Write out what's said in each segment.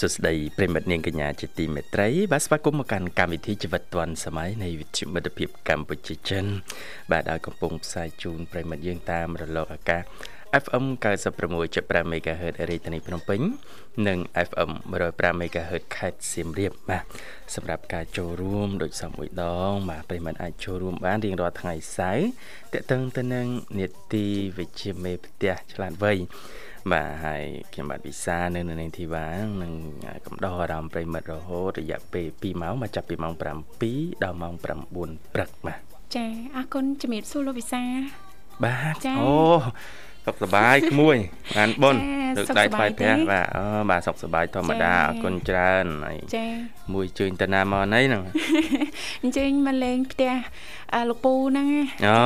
សុស្ដីប្រិមិត្តនាងកញ្ញាជាទីមេត្រីបាទស្វាគមន៍មកកាន់កម្មវិធីជីវិតឌွန်សម័យនៃវិទ្យុមិត្តភាពកម្ពុជាចិន បាទដែលកំពុងផ្សាយជូនប្រិមិត្តយើងតាមរលកអាកាស FM 96.5 MHz រាជធានីភ្នំពេញ និង FM 105 MHz ខេត្តសៀមរាបបាទសម្រាប់ការចូលរួមដូចសំមួយដង បាទប្រិមត្តអាចចូលរួមបានរៀងរាល់ថ្ងៃសៅរ៍តេតឹងទៅនឹងនេតិវិជ្ជាមេផ្ទះឆ្លាតវៃ បាទហើយខ្ញុំបាទវិសានៅនៅនាងធីវ៉ានឹងកំដរអារម្មណ៍ប្រិមិត្តរហូតរយៈពេល2ម៉ោងមកចាប់ពីម៉ោង7ដល់ម៉ោង9ព្រឹកបាទចាអរគុណជំរាបសួរលោកវិសាបាទអូ សុខសប្បាយក្មួយបានបុនលើកដៃថ្វាយព្រះបាទអូបាទសុខសប្បាយធម្មតាអរគុណច្រើនហើយចាមួយជើញតាណាមកណីហ្នឹងអញ្ជើញមកលេងផ្ទះលោកពូហ្នឹងអូ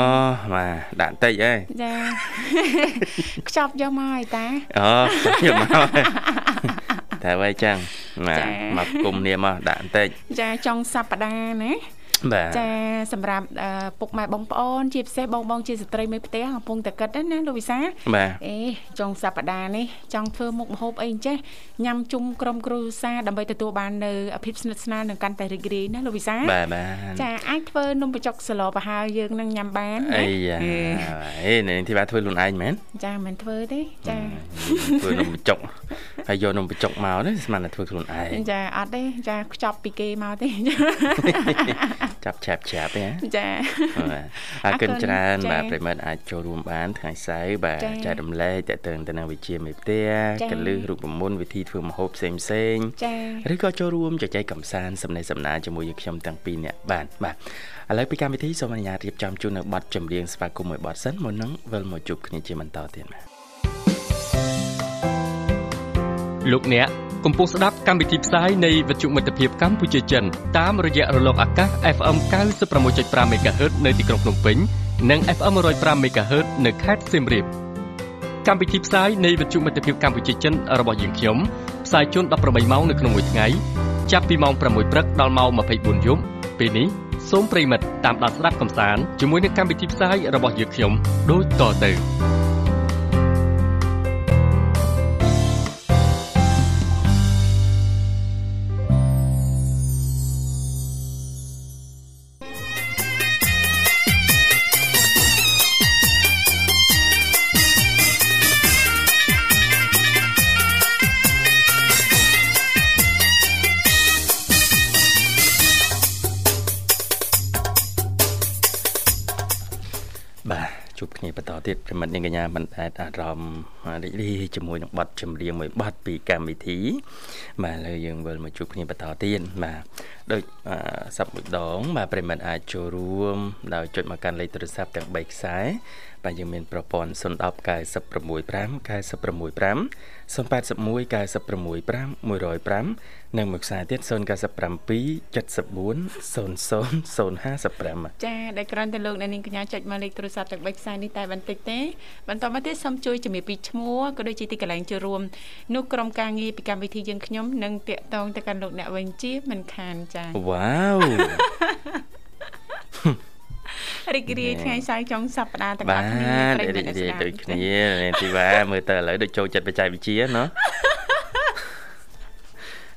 បាទដាក់តិចហ៎ចាខ្ចប់យកមកហើយតាអូយកមកតែໄວចឹងបាទមកគុំនាមមកដាក់បន្តិចចាចុងសប្តាហ៍ណា ចាសម្រាប់ពុកម៉ែបងប្អូនជាពិសេសបងបងជាស្ត្រីមេផ្ទះកំពុងតែគិតណាលោកវិសាអេចុងសប្តាហ៍នេះចង់ធ្វើមុខម្ហូបអីចេះញ៉ាំជុំក្រុមគ្រួសារដើម្បីទទួលបាននៅភាពស្និទ្ធស្នាលនិងកាន់តែរីករាយណាលោកវិសាបាទបាទចាអាចធ្វើនំបញ្ចុកសឡប្រហើយើងនឹងញ៉ាំបានអីយ៉ាអេនេះទីបាទធ្វើខ្លួនឯងមែនចាមិនធ្វើទេចាធ្វើនំបញ្ចុកហើយយកនំបញ្ចុកមកនេះស្មានតែធ្វើខ្លួនឯងចាអត់ទេចាខ្ចប់ពីគេមកទេចាប់ឆាប់ឆាប់ទេចាអរគុណច្រើនបាទប្រិមិត្តអាចចូលរួមបានថ្ងៃសៅរ៍បាទចែករំលែកតទៅទៅនឹងវិជាមេផ្ទះកលឹះរូបមន្តវិធីធ្វើម្ហូបផ្សេងផ្សេងឬក៏ចូលរួមចែកកំសាន្តសំណេះសំណាលជាមួយយើងខ្ញុំទាំងពីរនាក់បានបាទឥឡូវពីកម្មវិធីសូមអនុញ្ញាតរៀបចំជូននៅប័ណ្ណចម្រៀងស្វាគមន៍មួយប័ណ្ណសិនមុននឹងវិលមកជួបគ្នាជាបន្តទៀតបាទលោកអ្នក កំពុងស្ដាប់កម្មវិធីផ្សាយនៃវិទ្យុមិត្តភាពកម្ពុជាចិនតាមរយៈរលកអាកាស FM 96.5 MHz នៅទីក្រុងភ្នំពេញនិង FM 105 MHz នៅខេត្តសៀមរាបកម្មវិធីផ្សាយនៃវិទ្យុមិត្តភាពកម្ពុជាចិនរបស់យើងខ្ញុំផ្សាយជូន18ម៉ោងនៅក្នុងមួយថ្ងៃចាប់ពីម៉ោង6ព្រឹកដល់ម៉ោង24យប់ពេលនេះសូមប្រិមិត្តតាមដានស្ដាប់កំសាន្តជាមួយនឹងកម្មវិធីផ្សាយរបស់យើងខ្ញុំដូចតទៅ ញ្ញាមិនអាចអារម្មណ៍រីករាយជាមួយនឹងបទចម្រៀងមួយបទពីកម្មវិធី បាទឥឡូវយើងវិលមកជួបគ្នាបន្តទៀតបាទដូចសប្តាហ៍ដងបាទប្រិមិត្តអាចចូលរួមដោយចុចមកកាន់លេខទូរស័ព្ទទាំង3ខ្សែបាទយើងមានប្រព័ន្ធ010 965 965 081 965 105និងមួយខ្សែទៀត097 74 00 055ចាដែលគ្រាន់តែលោកអ្នកនាងកញ្ញាចុចមកលេខទូរស័ព្ទទាំង3ខ្សែនេះតែបន្តិចទេបន្តមកទៀតសូមជួយជំរាបពីឈ្មោះក៏ដូចជាទីកន្លែងចូលរួមនោះក្រុមការងារពីកម្មវិធីយើងខ្ញុំនឹងតាក់ទងទៅកាន់លោកអ្នកវិញជាមិនខានចាវ៉ាវ រីករាយថ្ងៃសៅរ៍ចុងសប្តាហ៍ទាំងអស់គ្នាប្រិយមិត្តរីករាយដូចគ្នាទីវ៉ាមើលទៅឥឡូវដូចចូលចិត្តបច្ចេកវិទ្យាណោះ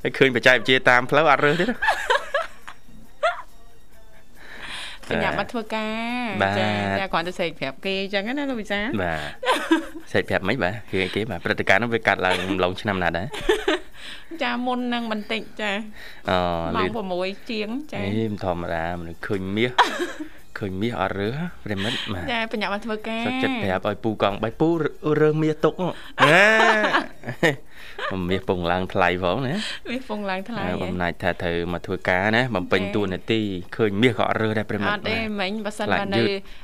ហើយឃើញបច្ចេកវិទ្យាតាមផ្លូវអត់រើសទេបញ្ញាបាត់ធ្វើការចាតែគ្រាន់តែសេកប្រាប់គេអញ្ចឹងណាលោកវិសាបាទសេកប្រាប់មិនបាទគេគេបាទព្រឹត្តិការណ៍នោះវាកាត់ឡើងឡងឆ្នាំណាដែរចាមុននឹងបន្តិចចាអូម៉ោង6ជាងចាអេធម្មតាមនុស្សឃើញមាស ឃើញមាសអត់រើសប្រិមិត្តបាទចាបញ្ញាមកធ្វើការសុខចិត្តប្រាប់ឲ្យពូកង់បៃពូរើសមាសទុកណា មាសពងឡើងថ្លៃផងណាមាសពងឡើងថ្លៃបំណាច់ថាត្រូវមកធ្វើការណាបំពេញតួនាទីឃើញមាសក៏អត់រើសដែរប្រិមិត្តអត់ទេមិញបើសិនបើនៅ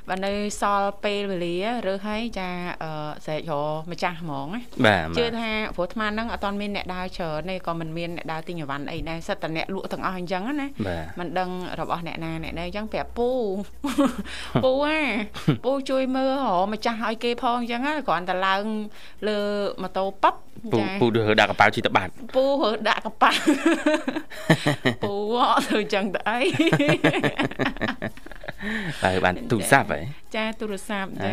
បើនៅសល់ពេលវេលារើសហើយចាស្រែករម្ចាស់ហ្មងណាបាទជឿថាព្រោះអាត្មាហ្នឹងអត់ទាន់មានអ្នកដើរច្រើនទេក៏មិនមានអ្នកដើរទិញអីវ៉ាន់អីដែរសិតតែអ្នកលក់ទាំងអស់អញ្ចឹងណាមិនដឹងរបស់អ្នកណាអ្នកណាអញ្ចឹងប្រាប់ពូពូហ่าពូជួយមើលរម្ចាស់ឲ្យគេផងអញ្ចឹងគ្រាន់តែឡើងលើម៉ូតូប៉ាប់ពូពូរើដាក់កប៉ាល់ជីតបាត់ពូរើដាក់កប៉ាល់ពូអត់ធ្វើចឹងទៅអីហើយបានទូរស័ព្ទហ៎ចាទូរស័ព្ទចា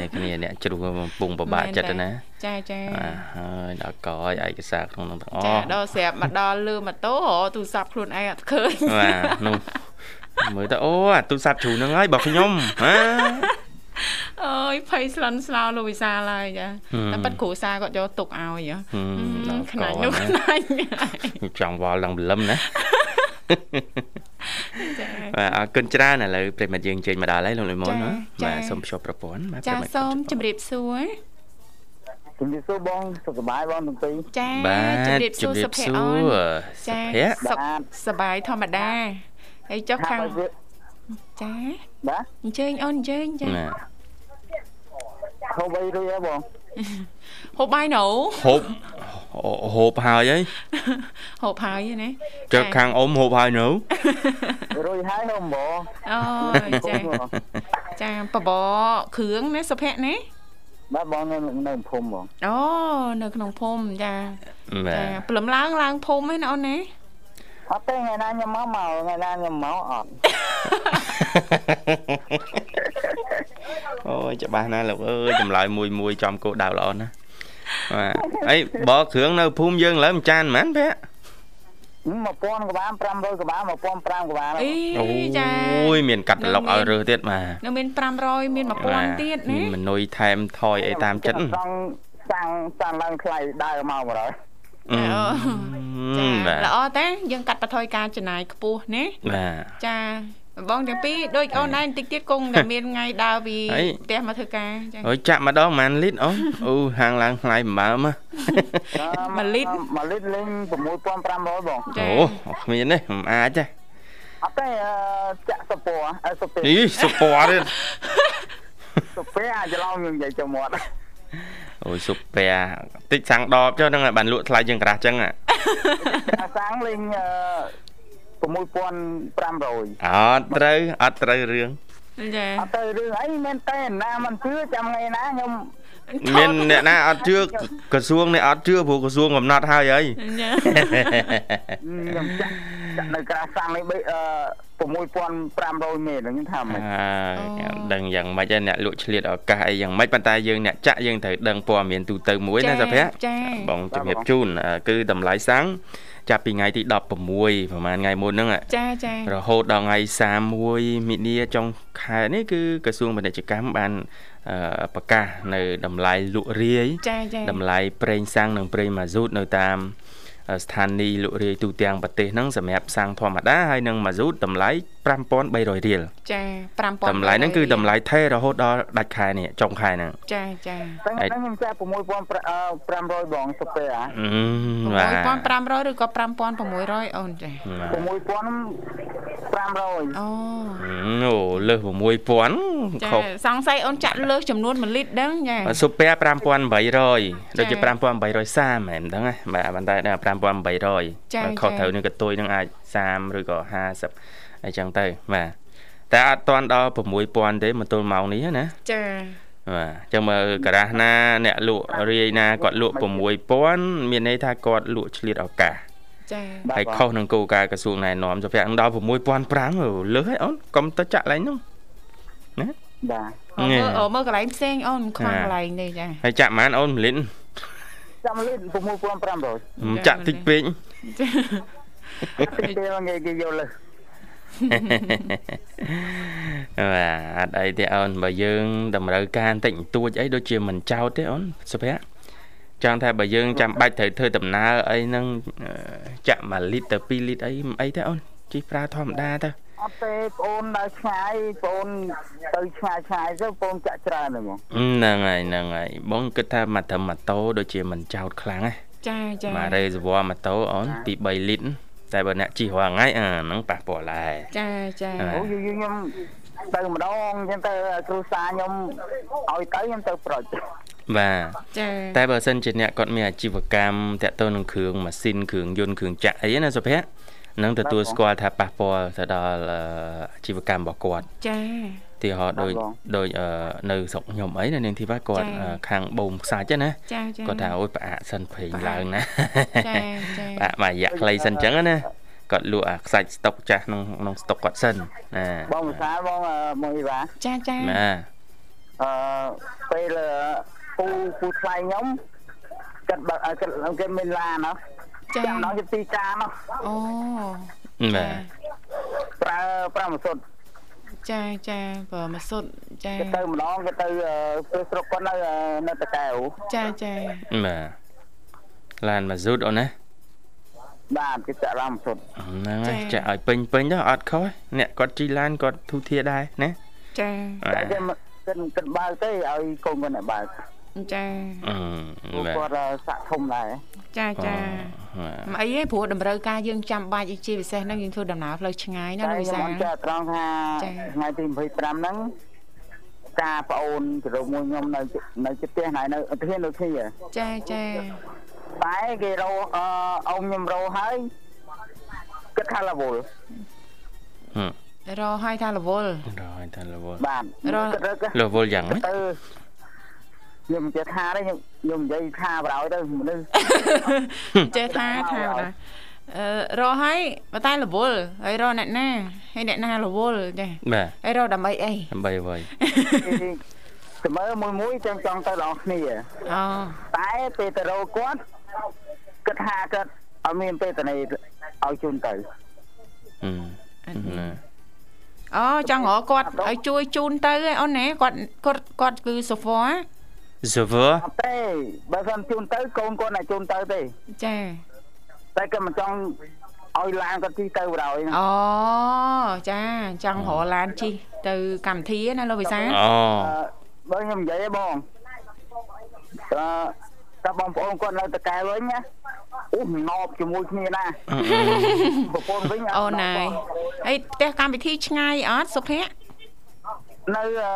នេះគ្នាអ្នកជ្រុះពងប្របាក់ចិត្តណាចាចាហើយដល់កយឯកសារក្នុងនោះទាំងអស់ចាដល់ស្រាប់មកដល់លើម៉ូតូទូរស័ព្ទខ្លួនឯងអត់ឃើញបាទនោះមើលទៅអូអាទូរស័ព្ទជ្រូហ្នឹងហើយរបស់ខ្ញុំហា អើយភ័យស្លន់ស្លោលោកវិសាលហើយចាតែប៉ិតគ្រូសាគាត់យកទុកឲ្យខ្នាញ់នោះខ្នាញ់ចង់វល់ដល់ព្រលឹមណាចាបាទអរគុណច្រើនឥឡូវប្រិមិត្តយើងជើញមកដល់ហើយលោកលីមុនណាបាទសូមភ្ជាប់ប្រព័ន្ធបាទចាសូមជម្រាបសួរជំរាបសួរបងសុខសប្បាយបងទាំងពីរចាជម្រាបសួរសុភ័ក្រអូនចាសុខសប្បាយធម្មតាហើយចុះខាង ចាបាទអញ្ជើញអូនអញ្ជើញចាហូបអីរួចហើយបងហូបបាយនៅហូបហូបហើយហីហូបហើយណាចុះខាងអ៊ំហូបហើយនៅរួចហើយហូបបងអូចាចាបបគ្រឿងណាសុភ័ក្រណាបាទបងនៅនៅភូមិបងអូនៅក្នុងភូមិចាចាព្រលឹមឡើងឡើងភូមិហ្នឹងណាអូនណា អត់ទេថ្ងៃណាខ្ញុំមកមកថ្ងៃណាខ្ញុំមកអត់អូយច្បាស់ណាស់លោកអើយចម្លើយមួយមួយចំគោដៅល្អណាស់បាទអីបោគ្រឿងនៅភូមិយើងឥឡូវមួយចានហ្មងភ័ក្រ1000ក្បាល500ក្បាល1500ក្បាលអីចាអូយមានកាត់ឡុកឲ្យរើសទៀតបាទនៅមាន500មាន1000ទៀតណាមានមនុយថែមថយអីតាមចិត្តសាំងសាំងឡើងថ្លៃដើរមក100 ចាល្អតាយើងកាត់បន្ថយការចំណាយខ្ពស់ណាបាទចាបងទាំងពីរដូចអូនដែរបន្តិចទៀតគង់តែមានថ្ងៃដើរពីផ្ទះមកធ្វើការចាអូយចាក់ម្ដងប៉ុន្មានលីត្រអូនអូហាងឡើងថ្លៃបំបើមក1លីត្រ1លីត្រលេង6500បងអូគ្មានទេមិនអាចទេអត់ទេចាក់សពអឺសពេអីសពទៀតសពេអាចឡងយើងនិយាយចូលមាត់ អូយស៊ុបពែតិចសាំងដបចុះហ្នឹងបានលក់ថ្លៃជាងក្រាស់ចឹងសាំងលេង6500អត់ត្រូវអត់ត្រូវរឿងចាអត់ត្រូវរឿងអីមែនតែណាមិនជឿចាំថ្ងៃណាខ្ញុំមានអ្នកណាអត់ជឿក្រសួងនេះអត់ជឿព្រោះក្រសួងកំណត់ហើយហើយខ្ញុំចាក់ចាក់នៅក្រាសាំងនេះ 6500មេខ្ញុំថាមិនដឹងយ៉ាងម៉េចអ្នកលក់ឆ្លៀតឱកាសអីយ៉ាងម៉េចប៉ុន្តែយើងអ្នកចាក់យើងត្រូវដឹងព័ត៌មានទូទៅមួយណាសាភ័ក្របងជំរាបជូនគឺតម្លៃសាំងចាប់ពីថ្ងៃទី16ប្រហែលថ្ងៃមុនហ្នឹងចាចារហូតដល់ថ្ងៃ31មិនិនាចុងខែនេះគឺក្រសួងពាណិជ្ជកម្មបានប្រកាសនៅតម្លៃលក់រាយតម្លៃប្រេងសាំងនិងប្រេងម៉ាស៊ូតនៅតាម ស្ថានីយ៍លក់រាយទូទាំងប្រទេសហ្នឹងសម្រាប់សាំងធម្មតាហើយនិងម៉ាស៊ូតតម្លៃ5300រៀលចា5000តម្លៃហ្នឹងគឺតម្លៃថេររហូតដល់ដាច់ខែនេះចុងខែហ្នឹងចាចាតែខ្ញុំចាក់6500បងសុពេអា6500ឬក៏5600អូនចា 6500អូអូលើស6000ចាសង្ស័យអូនចាក់លើសចំនួន1លីត្រដឹងចាសុពេ5800ដូចជា5830មែនដឹងណាបាទប៉ុន្តែ5800ខុសត្រូវនឹងកតុយនឹងអាច30ឬក៏50អីចឹងទៅបាទតែអត់តាន់ដល់6000ទេមកទល់ម៉ោងនេះណាចាបាទអញ្ចឹងមើលការ៉ាស់ណា អ្នកលក់រាយណាគាត់លក់6000មានន័យថាគាត់លក់ឆ្លៀតឱកាស ចាហើយខុសនឹងគោលការណ៍ក្រសួងណែនាំសុភ័ក្រដល់6500លើសហើយអូនកុំទៅចាក់ឡើងនោះណាបាទមើលមើលកន្លែងផ្សេងអូនខ្វះកន្លែងនេះចាហើយចាក់ប៉ុន្មានអូនលិនចាំលេខ6500ចាក់តិចពេកតិចទេគេគេយកលើបាទអត់អីទេអូនបើយើងតម្រូវការបន្តិចបន្តួចអីដូចជាមិនចោតទេអូនសុភ័ក្រ ចង់ថាបើយើងចាំបាច់ត្រូវធ្វើដំណើរអីហ្នឹងចាក់1លីត្រទៅ2លីត្រអីអីទេអូនជិះប្រើធម្មតាទៅអត់ទេបងអូននៅឆ្ងាយបងអូនទៅឆ្ងាយឆ្ងាយទៅបងចាក់ច្រើនហ្មងហ្នឹងហើយហ្នឹងហើយបងគិតថាមកត្រឹមម៉ូតូដូចជាមិនចោតខ្លាំងណាចាចាមួយរេសវ៉ាម៉ូតូអូនទី3លីត្រតែបើអ្នកជិះរាល់ថ្ងៃអាហ្នឹងប៉ះពាល់ដែរចាចាអូយខ្ញុំទៅម្ដងអញ្ចឹងទៅគ្រូសាខ្ញុំឲ្យទៅខ្ញុំទៅប្រុច បាទចាតែបើសិនជាអ្នកគាត់មានអាជីវកម្មតាក់ទងនឹងគ្រឿងម៉ាស៊ីនគ្រឿងយន្តគ្រឿងចក្រអីណាសុភ័ក្រនឹងទទួលស្គាល់ថាប៉ះពាល់ទៅដល់អាជីវកម្មរបស់គាត់ចាទីហោដូចដូចនៅស្រុកខ្ញុំអីនៅនាងធីវ៉ាគាត់ខាងបូមខ្សាច់ណាគាត់ថាអូយផ្អាកសិនព្រេងឡើងណាចាចាផ្អាកមួយរយៈខ្លីសិនអញ្ចឹងណាគាត់លក់អាខ្សាច់ស្តុកចាស់ក្នុងក្នុងស្តុកគាត់សិនណាបងវិសាលបងមកអីវ៉ាចាចាណាអឺពេល ពូពូថ្លៃខ្ញុំគាត់បើគាត់គេមានឡានណាចាដល់ជាទីការនោះអូបាទប្រើប្រើម៉ាសុតចាចាបើម៉ាសុតចាគេទៅម្ដងគេទៅធ្វើស្រុកគាត់នៅនៅតកែវចាចាបាទឡានម៉ាស៊ូតអូនណាបាទគេចាក់ឡានម៉ាស៊ូតហ្នឹងហើយចាក់ឲ្យពេញពេញទៅអត់ខុសអ្នកគាត់ជីឡានគាត់ធូធាដែរណាចាគេគេគាត់បើកទៅឲ្យកូនគាត់បើក ចាអឺគាត់សាក់ធំដែរចាចាមិនអីទេព្រោះតម្រូវការយើងចាំបាច់ជាពិសេសហ្នឹងយើងធ្វើដំណើរផ្លូវឆ្ងាយណាលោកវិសាចាត្រង់ថាថ្ងៃទី25ហ្នឹងការប្អូនជ្រុំមួយខ្ញុំនៅនៅជិតផ្ទះហើយនៅផ្ទះនៅគ្នាចាចាតែគេរោអអ៊ំខ្ញុំរោហើយគិតថារវល់រោហើយថារវល់រោហើយថារវល់បាទរវល់យ៉ាងម៉េចទៅ ខ្ញុំចេះថាទេខ្ញុំខ្ញុំនិយាយថាបរោយទៅមនុស្សចេះថាថាណាអឺរកហើយបើតែរវល់ហើយរកអ្នកណាហើយអ្នកណារវល់ចាបាទហើយរកដើម្បីអីដើម្បីអ្វីស្មើមួយមួយចឹងចង់ទៅដល់គ្នាអូតែពេលទៅរកគាត់គិតថាគាត់អត់មានពេលទៅឲ្យជូនទៅអឺអូចង់រកគាត់ឲ្យជួយជូនទៅអូនណាគាត់គាត់គាត់គឺសូហ្វា server អត់ទេបើមិនជូនទៅកូនគាត់ឲ្យជូនទៅទេចាតែគាត់មិនចង់ឲ្យឡានគាត់ជិះទៅបរយអូចាចង់រកឡានជិះទៅកម្មវិធីណាលោកវិសាអូបើខ្ញុំនិយាយទេបងតើតើបងប្អូនគាត់នៅតកែវិញណាអូណប់ជាមួយគ្នាណាប្រពន្ធវិញអូនណាយហើយផ្ទះកម្មវិធីឆ្ងាយអត់សុភ័ក្រនៅអឺ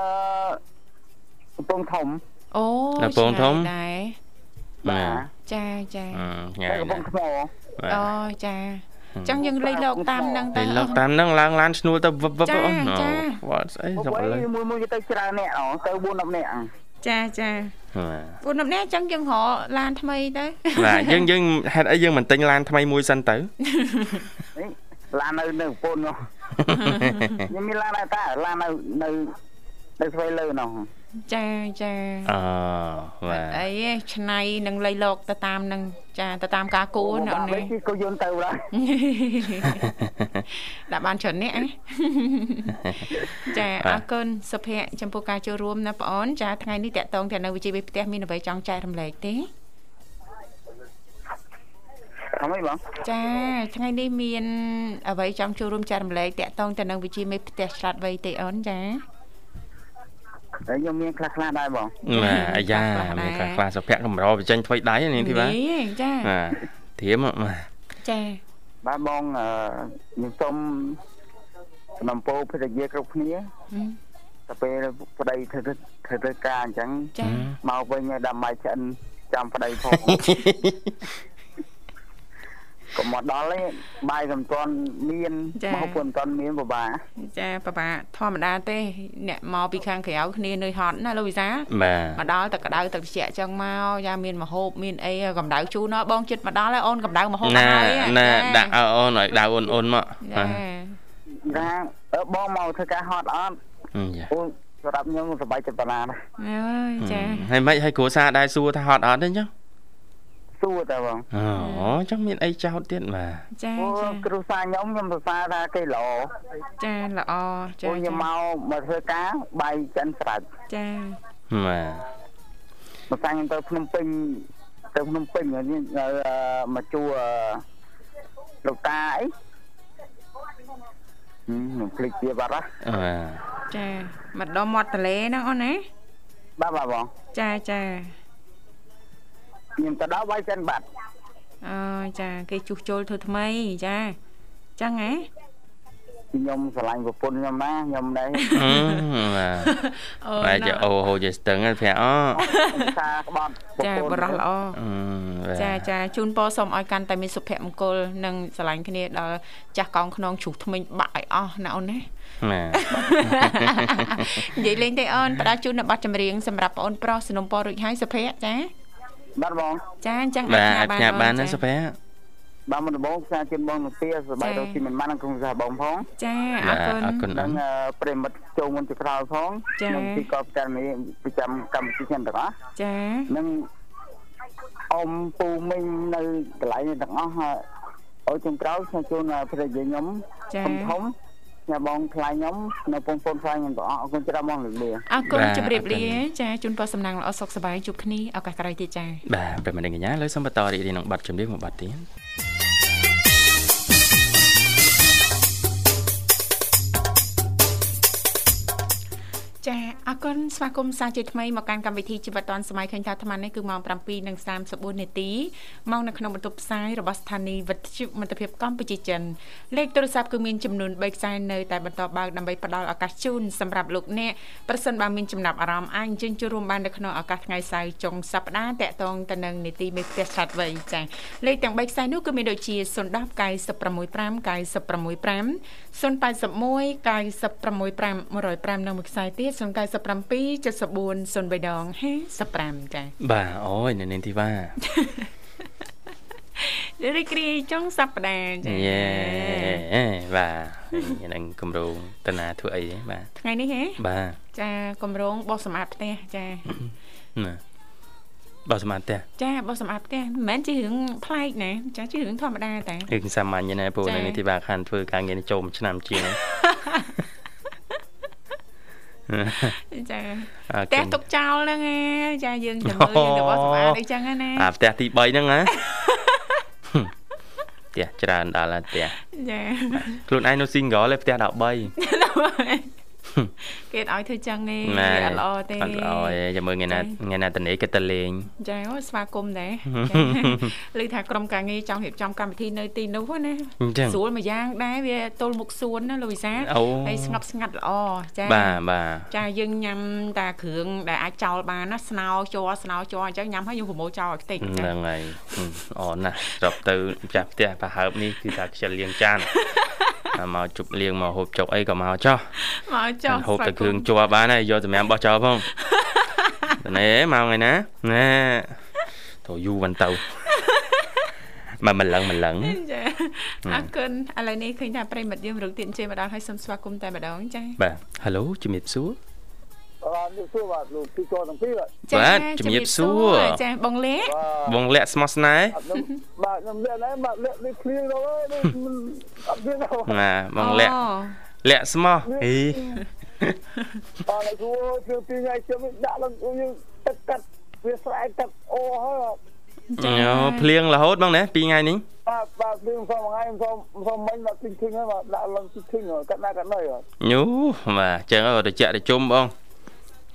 កំពង់ធំ អូនៅពងធំដែរបាទចាចាញ៉ាំកំពង់ថ្មអូចាចឹងយើងលេខលោកតាមនឹងទៅលេខលោកតាមនឹងឡើងឡានឈ្នួលទៅវឹបវឹបអូនវត្តស្អីសុំឥឡូវមួយមួយទៅច្រើនអ្នកអូទៅ4 10នាក់ចាចា4 10នាក់ចឹងយើងរកឡានថ្មីទៅបាទយើងយើងហេតុអីយើងមិនទិញឡានថ្មីមួយសិនទៅឡាននៅនៅប្រពន្ធនោះខ្ញុំមានឡានដែរតាឡាននៅនៅនៅស្វ័យលើនោះ ចាចាអឺបាទអីឆ្នៃនឹងលៃលោកទៅតាមនឹងចាទៅតាមការគួរណានេះក៏យន្តទៅហើយដាក់បានច្រើននេះចាអរគុណសុភ័ក្រចំពោះការចូលរួមណាបងអូនចាថ្ងៃនេះតកតងតែនៅវិជ័យវិផ្ទះមានអ្វីចង់ចែករំលែកទេអមបងចាថ្ងៃនេះមានអ្វីចង់ចូលរួមចែករំលែកតកតងទៅនឹងវិជ័យមេផ្ទះឆ្លាតវៃទេអូនចា ហើយខ្ញុំមានខ្លះខ្លះដែរបងបាទអាយ៉ាមានខ្លះខ្លះសុភ័ក្រកម្របញ្ចេញថ្មីដៃនេះទីបាទចាបាទធៀមបាទចាបាទបងខ្ញុំសូមសំពោភរិយាគ្រប់គ្នាតែពេលប្តីធ្វើធ្វើធ្វើការអញ្ចឹងមកវិញដើម្បីឆ្អិនចាំប្តីផង ក៏មកដល់ឯងបាយក៏មិនទាន់មានមកពុនមិនទាន់មានបបាចាបបាធម្មតាទេ អ្នកមកពីខាងក្រៅគ្នានៅហត់ណាលោកវិសាបាទមកដល់តែក្តៅទឹកត្រជាក់ចឹងមកយ៉ាមានមហូបមានអីកម្ដៅជូនណាបងចិត្តមកដល់ហើយអូនកម្ដៅមហូបហើយណាដាក់ឲ្យអូនឲ្យដៅអូនអូនមកចាណាបងមកធ្វើការហត់អត់អូសម្រាប់ខ្ញុំសប្បាយចិត្តប៉ុណ្ណាអើយចាហើយមិនឲ្យគ្រួសារដែរសួរថាហត់អត់ទេអញ្ចឹង សួរតើបងអូចឹងមានអីចោតទៀតបាទចាចាគ្រូសាខ្ញុំខ្ញុំសរសើរថាគេល្អចាល្អចាខ្ញុំមកមកធ្វើការបាយចិនស្រាច់ចាបាទមកសាំងទៅភ្នំពេញទៅភ្នំពេញមកជួលោកតាអីខ្ញុំភ្លេចទៀតបាត់ហ៎ចាមកដល់មាត់ទន្លេហ្នឹងអូនណាបាទបាទបងចាចា ខ្ញុំទៅដល់វាយចិនបាត់អើចាគេជួសជុលធ្វើថ្មីចាចឹងហ៎ខ្ញុំស្រឡាញ់ប្រពន្ធខ្ញុំណាខ្ញុំដែរបាទអូបាទចាអូហូជាស្ទឹងប្រាក់អូសាក្បត់ចាបរោះល្អចាចាជូនពរសូមឲ្យកាន់តែមានសុភមង្គលនិងស្រឡាញ់គ្នាដល់ចាស់កងខ្នងជ្រុះថ្មិញបាក់ឲ្យអស់ណាអូនណាណានិយាយលេងទេអូនផ្ដល់ជូននៅប័ណ្ណចម្រៀងសម្រាប់បងអូនប្រុសสนុំពររួចហើយសុភ័ក្រចា បាទបងចាអញ្ចឹងអាចផ្ញើបានបានណាសុភ័ក្របាទមុនដំបូងផ្សាយជូនបងនាទីសប្បាយរកទីមិនបានក្នុងក្រុមសាបងផងចាអរគុណអរគុណនិងប្រិមិត្តចូលមុនទៅក្រោយផងនិងទីកបចាន់នេះប្រចាំកម្មវិធីខ្ញុំទាំងអស់ចានិងអ៊ំពូមីងនៅកន្លែងនេះទាំងអស់អូចុងក្រោយខ្ញុំជូនភរិយាខ្ញុំធំធំ ញ៉ាបងខ្លាញ់ខ្ញុំនៅពងពូនខ្លាញ់ខ្ញុំទាំងអស់អរគុណច្រើនបងលោកលាអរគុណជម្រាបលាចាជូនពរសំណាងល្អសុខសប្បាយជួបគ្នាឱកាសក្រោយទៀតចាបាទប្រិមត្តកញ្ញាលើសូមបន្តរីករាយនឹងប័ណ្ណចម្រៀងមួយប័ណ្ណទៀត អរគុណស្វាគមន៍សាជាថ្មីមកកាន់កម្មវិធីជីវិតឌွန်សម័យឃើញថាអាត្មានេះគឺម៉ោង7:34នាទីមកនៅក្នុងបន្ទប់ផ្សាយរបស់ស្ថានីយ៍វិទ្យុមិត្តភាពកម្ពុជាចិនលេខទូរស័ព្ទគឺមានចំនួន3ខ្សែនៅតែបន្តបើកដើម្បីផ្ដល់ឱកាសជូនសម្រាប់លោកអ្នកប្រសិនបើមានចំណាប់អារម្មណ៍អាចអញ្ជើញចូលរួមបាននៅក្នុងឱកាសថ្ងៃសៅរ៍ចុងសប្តាហ៍តាក់ទងទៅនឹងនីតិមេផ្ទះឆាត់វៃចាលេខទាំង3ខ្សែនោះគឺមានដូចជា010 965 965 081 965 105និងមួយខ្សែទៀត097 74 03ដង55ចាបាទអូយនៅនាងធីវ៉ារីករាយចុងសប្តាហ៍ចាយេបាទនឹងគម្រោងតាណាធ្វើអីទេបាទថ្ងៃនេះហ៎បាទចាគម្រោងបោះសម្អាតផ្ទះចាណាបោះសម្អាតផ្ទះចាបោះសម្អាតផ្ទះមិនមែនជារឿងប្លែកណាចាជារឿងធម្មតាតែរឿងសាមញ្ញណាពូនៅនេះទីបាខានធ្វើការងារចូលមួយឆ្នាំជាង ចាផ្ទះទុកចោលហ្នឹងឯងចាយើងទៅមើលយើងទៅបោះសម្អាតអីចឹងណាអាផ្ទះទី3ហ្នឹងណាផ្ទះច្រើនដល់ហើយផ្ទះចាខ្លួនឯងនៅ single ឯផ្ទះ13 គេឲ្យធ្វើចឹងទេអត់ល្អទេអត់ល្អទេចាំមើលថ្ងៃណាថ្ងៃណាតនេគេទៅលេងចាអូស្វាគមន៍ដែរឮថាក្រុមការងារចង់រៀបចំកម្មវិធីនៅទីនោះណាស្រួលមួយយ៉ាងដែរវាទល់មុខសួនណាលោកវិសាហើយស្ងប់ស្ងាត់ល្អចាបាទបាទចាយើងញ៉ាំតាគ្រឿងដែលអាចចោលបានណាស្នោជ័រស្នោជ័រអញ្ចឹងញ៉ាំហើយយើងប្រមូលចោលឲ្យខ្ទេចហ្នឹងហើយអូណាស់ស្របទៅម្ចាស់ផ្ទះប្រហើបនេះគឺថាខ្ជិលលៀងចាន មកជប់លៀងមកហូបចុកអីក៏មកចោះមកចោះហូបតែគ្រឿងជាប់បានហើយយកសម្រាប់បោះចោលផងណែមកថ្ងៃណាណែទៅយូរវិញទៅមកម្លឹងម្លឹងចាអរគុណឥឡូវនេះឃើញថាប្រិមិត្តយើងរកទៀតជិះមកដល់ហើយសូមស្វាគមន៍តែម្ដងចាបាទ Halo ជំរាបសួរ អរជំរាបសួរបាទលោកទីកោទាំងពីរបាទជំរាបសួរចាបងលាក់បងលាក់ស្មោះស្នេហ៍បាទខ្ញុំលាក់ដែរបាទលាក់នេះឃ្លៀងទៅនេះអត់មានណាបងលាក់លាក់ស្មោះអីអរគួរគឺពីថ្ងៃជុំដាក់ឡើងយើងទឹកកាត់វាស្រែកទឹកអូហើយអូភ្លៀងរហូតបងណាពីថ្ងៃនេះបាទបាទភ្លៀងផងថ្ងៃខ្ញុំសុំមិញមកទិញឃើញហើយបាទដាក់ឡើងទិញឃើញកាត់ណាកាត់ណីញូបាទអញ្ចឹងទៅចាក់ទៅជុំបង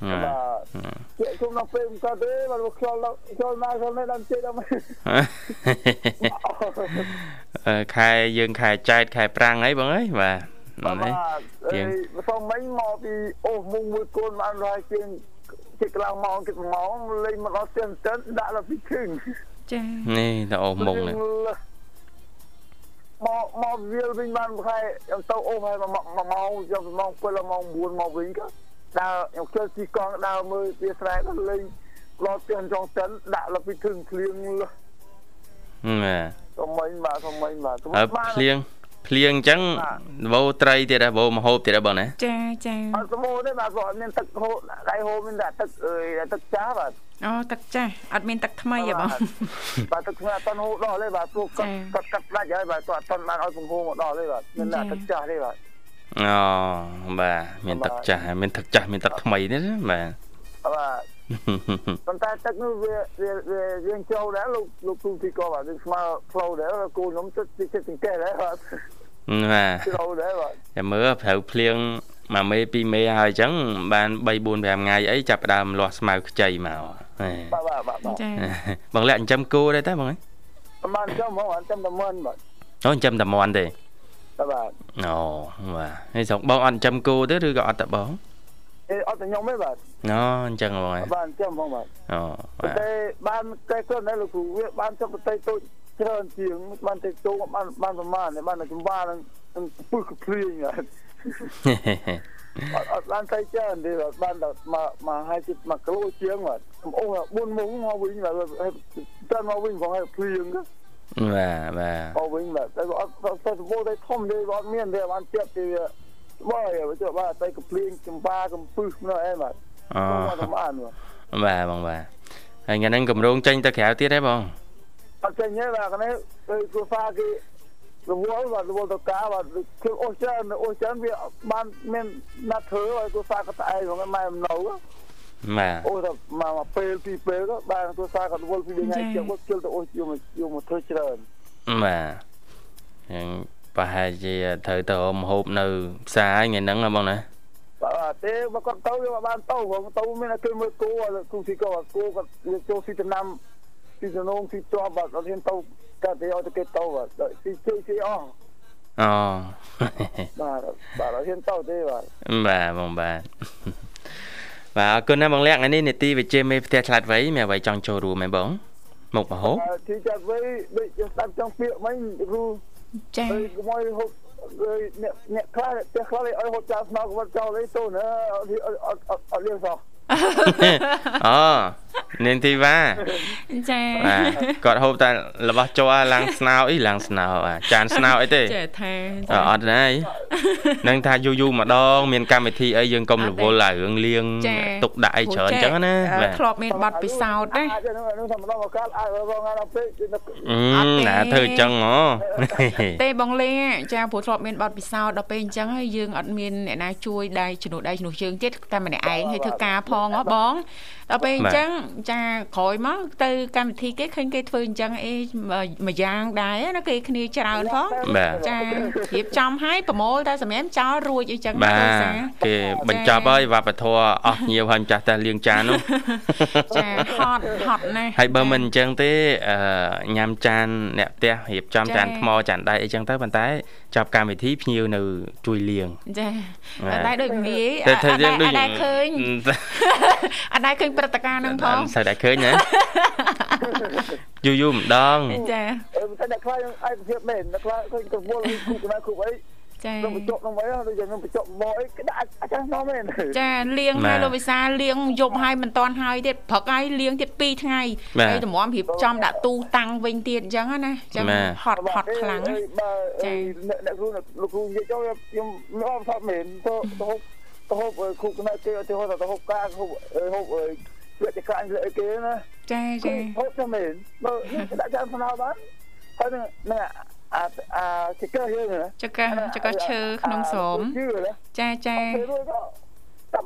បាទជាគុំដល់ពេលក៏ទេបាទខ្យល់ខ្យល់ណាខ្យល់នេះដល់ជិះដល់ខែយើងខែចែកខែប្រាំងអីបងអើយបាទបាទជាងសុំមិញមកពីអូសមុងមួយកូនបានរយជាងជិះកន្លងម៉ោងគិតម៉ោងលេងមកដល់ស្ទើរស្ទើរដាក់ដល់ពីខឹងចានេះទៅអូសមុងនេះមកមកវាលវិញបានខែខ្ញុំទៅអូសហើយមកម៉ោងយកម៉ោង7ម៉ោង9មកវិញក៏ ដើរខ្ញុំចូលទីកងដើរមើលវាស្រែក៏លេងឡតទៀនចងតិនដាក់លពីធឹងភ្លៀងលឺណាសុំមិញបាទសុំមិញបាទភ្លៀងភ្លៀងអញ្ចឹងវោត្រីទៀតដែរវោមហូបទៀតដែរបងណាចាចាអត់សមូទេបាទគាត់មានទឹកហូបដៃហូបមានតែទឹកអើយទឹកចាស់បាទអូទឹកចាស់អត់មានទឹកថ្មីហ៎បងបាទទឹកថ្មីអត់តន់ហូបដល់ទេបាទព្រោះគាត់គាត់កាត់ផ្ដាច់ហើយបាទគាត់អត់តន់បានឲ្យពងហូបមកដល់ទេបាទមានតែទឹកចាស់ទេបាទ អូបាទមានទឹកចាស់មានទឹកចាស់មានទឹកថ្មីទេបាទបាទប៉ុន្តែទឹកនោះវាវាវាយើងចូលដែរលោកលោកគ្រូទីក៏បាទយើងស្មើផ្លូវដែរគូខ្ញុំទឹកទីចិត្តចង្កេះដែរបាទបាទផ្លូវដែរបាទតែមើលប្រៅភ្លៀងមួយមេពីរមេហើយអញ្ចឹងបាន3 4 5ថ្ងៃអីចាប់ដើមលាស់ស្មៅខ្ចីមកបាទបាទបាទបងលាក់ចិញ្ចឹមគោដែរតើបងបប្រហែលចាំហ្មងចាំតែមន់បាទអូចាំតែមន់ទេ បាទអូបាទហើយស្រុកបងអត់ចាំគោទេឬក៏អត់តែបងអេអត់តែខ្ញុំទេបាទអូអញ្ចឹងហ្មងបាទចាំហ្មងបាទអូតែបានតែគាត់នៅលោកគ្រូវាបានចុះប្រទេសតូចច្រើនជាងបានទៅចូលបានបានប្រមាណបានតែចម្បានឹងពុះកភ្លៀងបាទអត់អត់បានទៅច្រើនទេបានតែមកមកឲ្យជិត1គីឡូជាងបាទអូ4មុងមកវិញបាទតែមកវិញផងឲ្យភ្លៀង បាទបាទមកវិញបាទតែអត់ទៅសបោតែធំទេអត់មានទេបានជិតទេបើទៅចុះបាទទៅកំភ្លៀងចំបាកំពឹសនៅអីបាទអូបាទបងបាទហើយថ្ងៃហ្នឹងកម្រងចេញទៅក្រៅទៀតទេបងអត់ចេញទេបាទគ្នាទៅគ្រូសាគេរវល់បាទរវល់ទៅការបាទគឺអូសច្រើនអូសច្រើនវាបានមានណាត់ធ្វើឲ្យគ្រូសាក៏តែឯងហ្នឹងម៉ែមិននៅ បាទអូទៅមកពេលពីរពេលក៏បានគ្រួសារក៏រវល់ពីថ្ងៃជិះមកជិលទៅអូសយកមកយកមកធ្វើច្រើនបាទយ៉ាងប្រហែលជាត្រូវទៅមហូបនៅផ្សារថ្ងៃហ្នឹងហ៎បងណាបាទទេបើគាត់ទៅវាបានទៅព្រោះទៅមានគេមើលគោគូស៊ីគោគោគាត់ចូលស៊ីចំណាំស៊ីសំណងស៊ីជាប់បាទអត់ហ៊ានទៅកាត់ទេឲ្យទៅគេទៅបាទស៊ីជិះស៊ីអស់អូបាទបាទអត់ហ៊ានទៅទេបាទបាទបងបាទ បាទអរគុណណាបងលក្ខថ្ងៃនេះនេតិវិជាមេផ្ទះឆ្លាតវៃមានអ្វីចង់ចូលរួមមែនបង មុខមហោទីចាត់វៃដូចស្ដាប់ចង់ពាក្យមិញគ្រូចា៎កុំឲ្យហូបអ្នកអ្នកខ្លះផ្ទះខ្លះឲ្យហូបចោលស្នោគាត់ចោលអីទៅណាអត់អត់លៀងសោះ អូនាងធីវ៉ាចាគាត់ហូបតែរបស់ជ័រឡើងស្នោអីឡើងស្នោចានស្នោអីទេចាថាអត់ទេនឹងថាយូរយូរម្ដងមានកម្មវិធីអីយើងកុំរវល់ឲ្យរឿងលៀងទុកដាក់អីច្រើនអញ្ចឹងណាបាទធ្លាប់មានប័ណ្ណពិសោធន៍ណានឹងតែម្ដងមកកាត់ឲ្យរងដល់ពេកអឺណាធ្វើអញ្ចឹងហ៎ទេបងលេចាព្រោះធ្លាប់មានប័ណ្ណពិសោធន៍ដល់ពេលអញ្ចឹងហើយយើងអត់មានអ្នកណាជួយដៃជំនួសដៃជំនួសជើងទៀតតែម្នាក់ឯងឲ្យធ្វើការផងហ៎បងដល់ពេលអញ្ចឹងចាក្រោយមកទៅកម្មវិធីគេឃើញគេធ្វើអញ្ចឹងអីមួយយ៉ាងដែរណាគេគ្នាច្រើនផងចារៀបចំឲ្យប្រមូលតែសម្រាប់ចោលរួចអីចឹងទៅសាគេបញ្ចប់ហើយវប្បធម៌អស់ញៀវហើយម្ចាស់តែលាងចាននោះចាហត់ហត់ណាស់ហើយបើមិនអញ្ចឹងទេញ៉ាំចានអ្នកផ្ទះរៀបចំចានថ្មចានដៃអីចឹងទៅប៉ុន្តែចាប់កម្មវិធីភ្ញៀវនៅជួយលាងចាតែដូចងាយអត់ដែរឃើញអត់ដែរឃើញព្រឹត្តិការណ៍ហ្នឹងផងស្អីដែរឃើញណាយូរយូរម្ដងចាតែអ្នកខ្លះឯកភាពមែនអ្នកខ្លះឃើញកវល់គូកណាគូអីចាខ្ញុំបញ្ចុកក្នុងអីដូចខ្ញុំបញ្ចុកមកអីក្តាច់អាចហ្នឹងមែនចាលៀងហើយលោកវិសាលៀងយប់ហើយមិនតាន់ហើយទៀតព្រឹកហើយលៀងទៀត2ថ្ងៃហើយតម្រាំរៀបចំដាក់ទូតាំងវិញទៀតអញ្ចឹងណាចឹងហត់ហត់ខ្លាំងចាអ្នកគ្រូលោកគ្រូនិយាយចូលខ្ញុំមិនអត់ថតមែនទៅទៅ ទៅហូបគូកណាគេទៅហូបទៅហូបការហូបហូបវាចកាញ់លើគេណាចាចាហូបទៅមែនបើដាក់ចាំស្នោបានហើយនឹងអាអាចកយើងចកចកឈើក្នុងស្រោមចាចា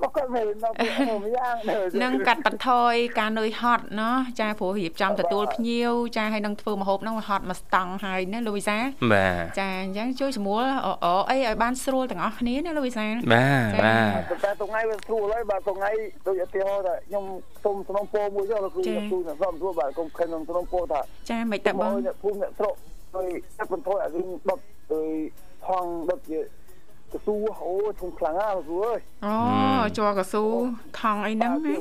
បគាត់វិញនៅក្នុងយ៉ាងនឹងកាត់បន្ថយការនឿយហត់ណោះចាព្រោះរៀបចំទទួលភ្ញៀវចាហើយនឹងធ្វើម្ហូបហ្នឹងហត់មកស្តង់ហើយណាលូវីសាបាទចាអញ្ចឹងជួយស្រួលអអអីឲ្យបានស្រួលទាំងអស់គ្នាណាលូវីសាបាទបាទតែថ្ងៃវាស្រួលហើយបាទថ្ងៃដូចឧទាហរណ៍ថាខ្ញុំសុំសំណពោមួយចុះលោកគ្រូគ្រូសំស្រួលបាទកុំខិនក្នុងសំណពោថាចាមិនតែបងភូមិអ្នកស្រុកដោយកាត់បន្ថយអារឿងដុតដោយផងដុតជា កស៊ូអូធំខ្លាំងណាស់លោកគ្រូអើយអូជ័រកស៊ូថងអីហ្នឹងណា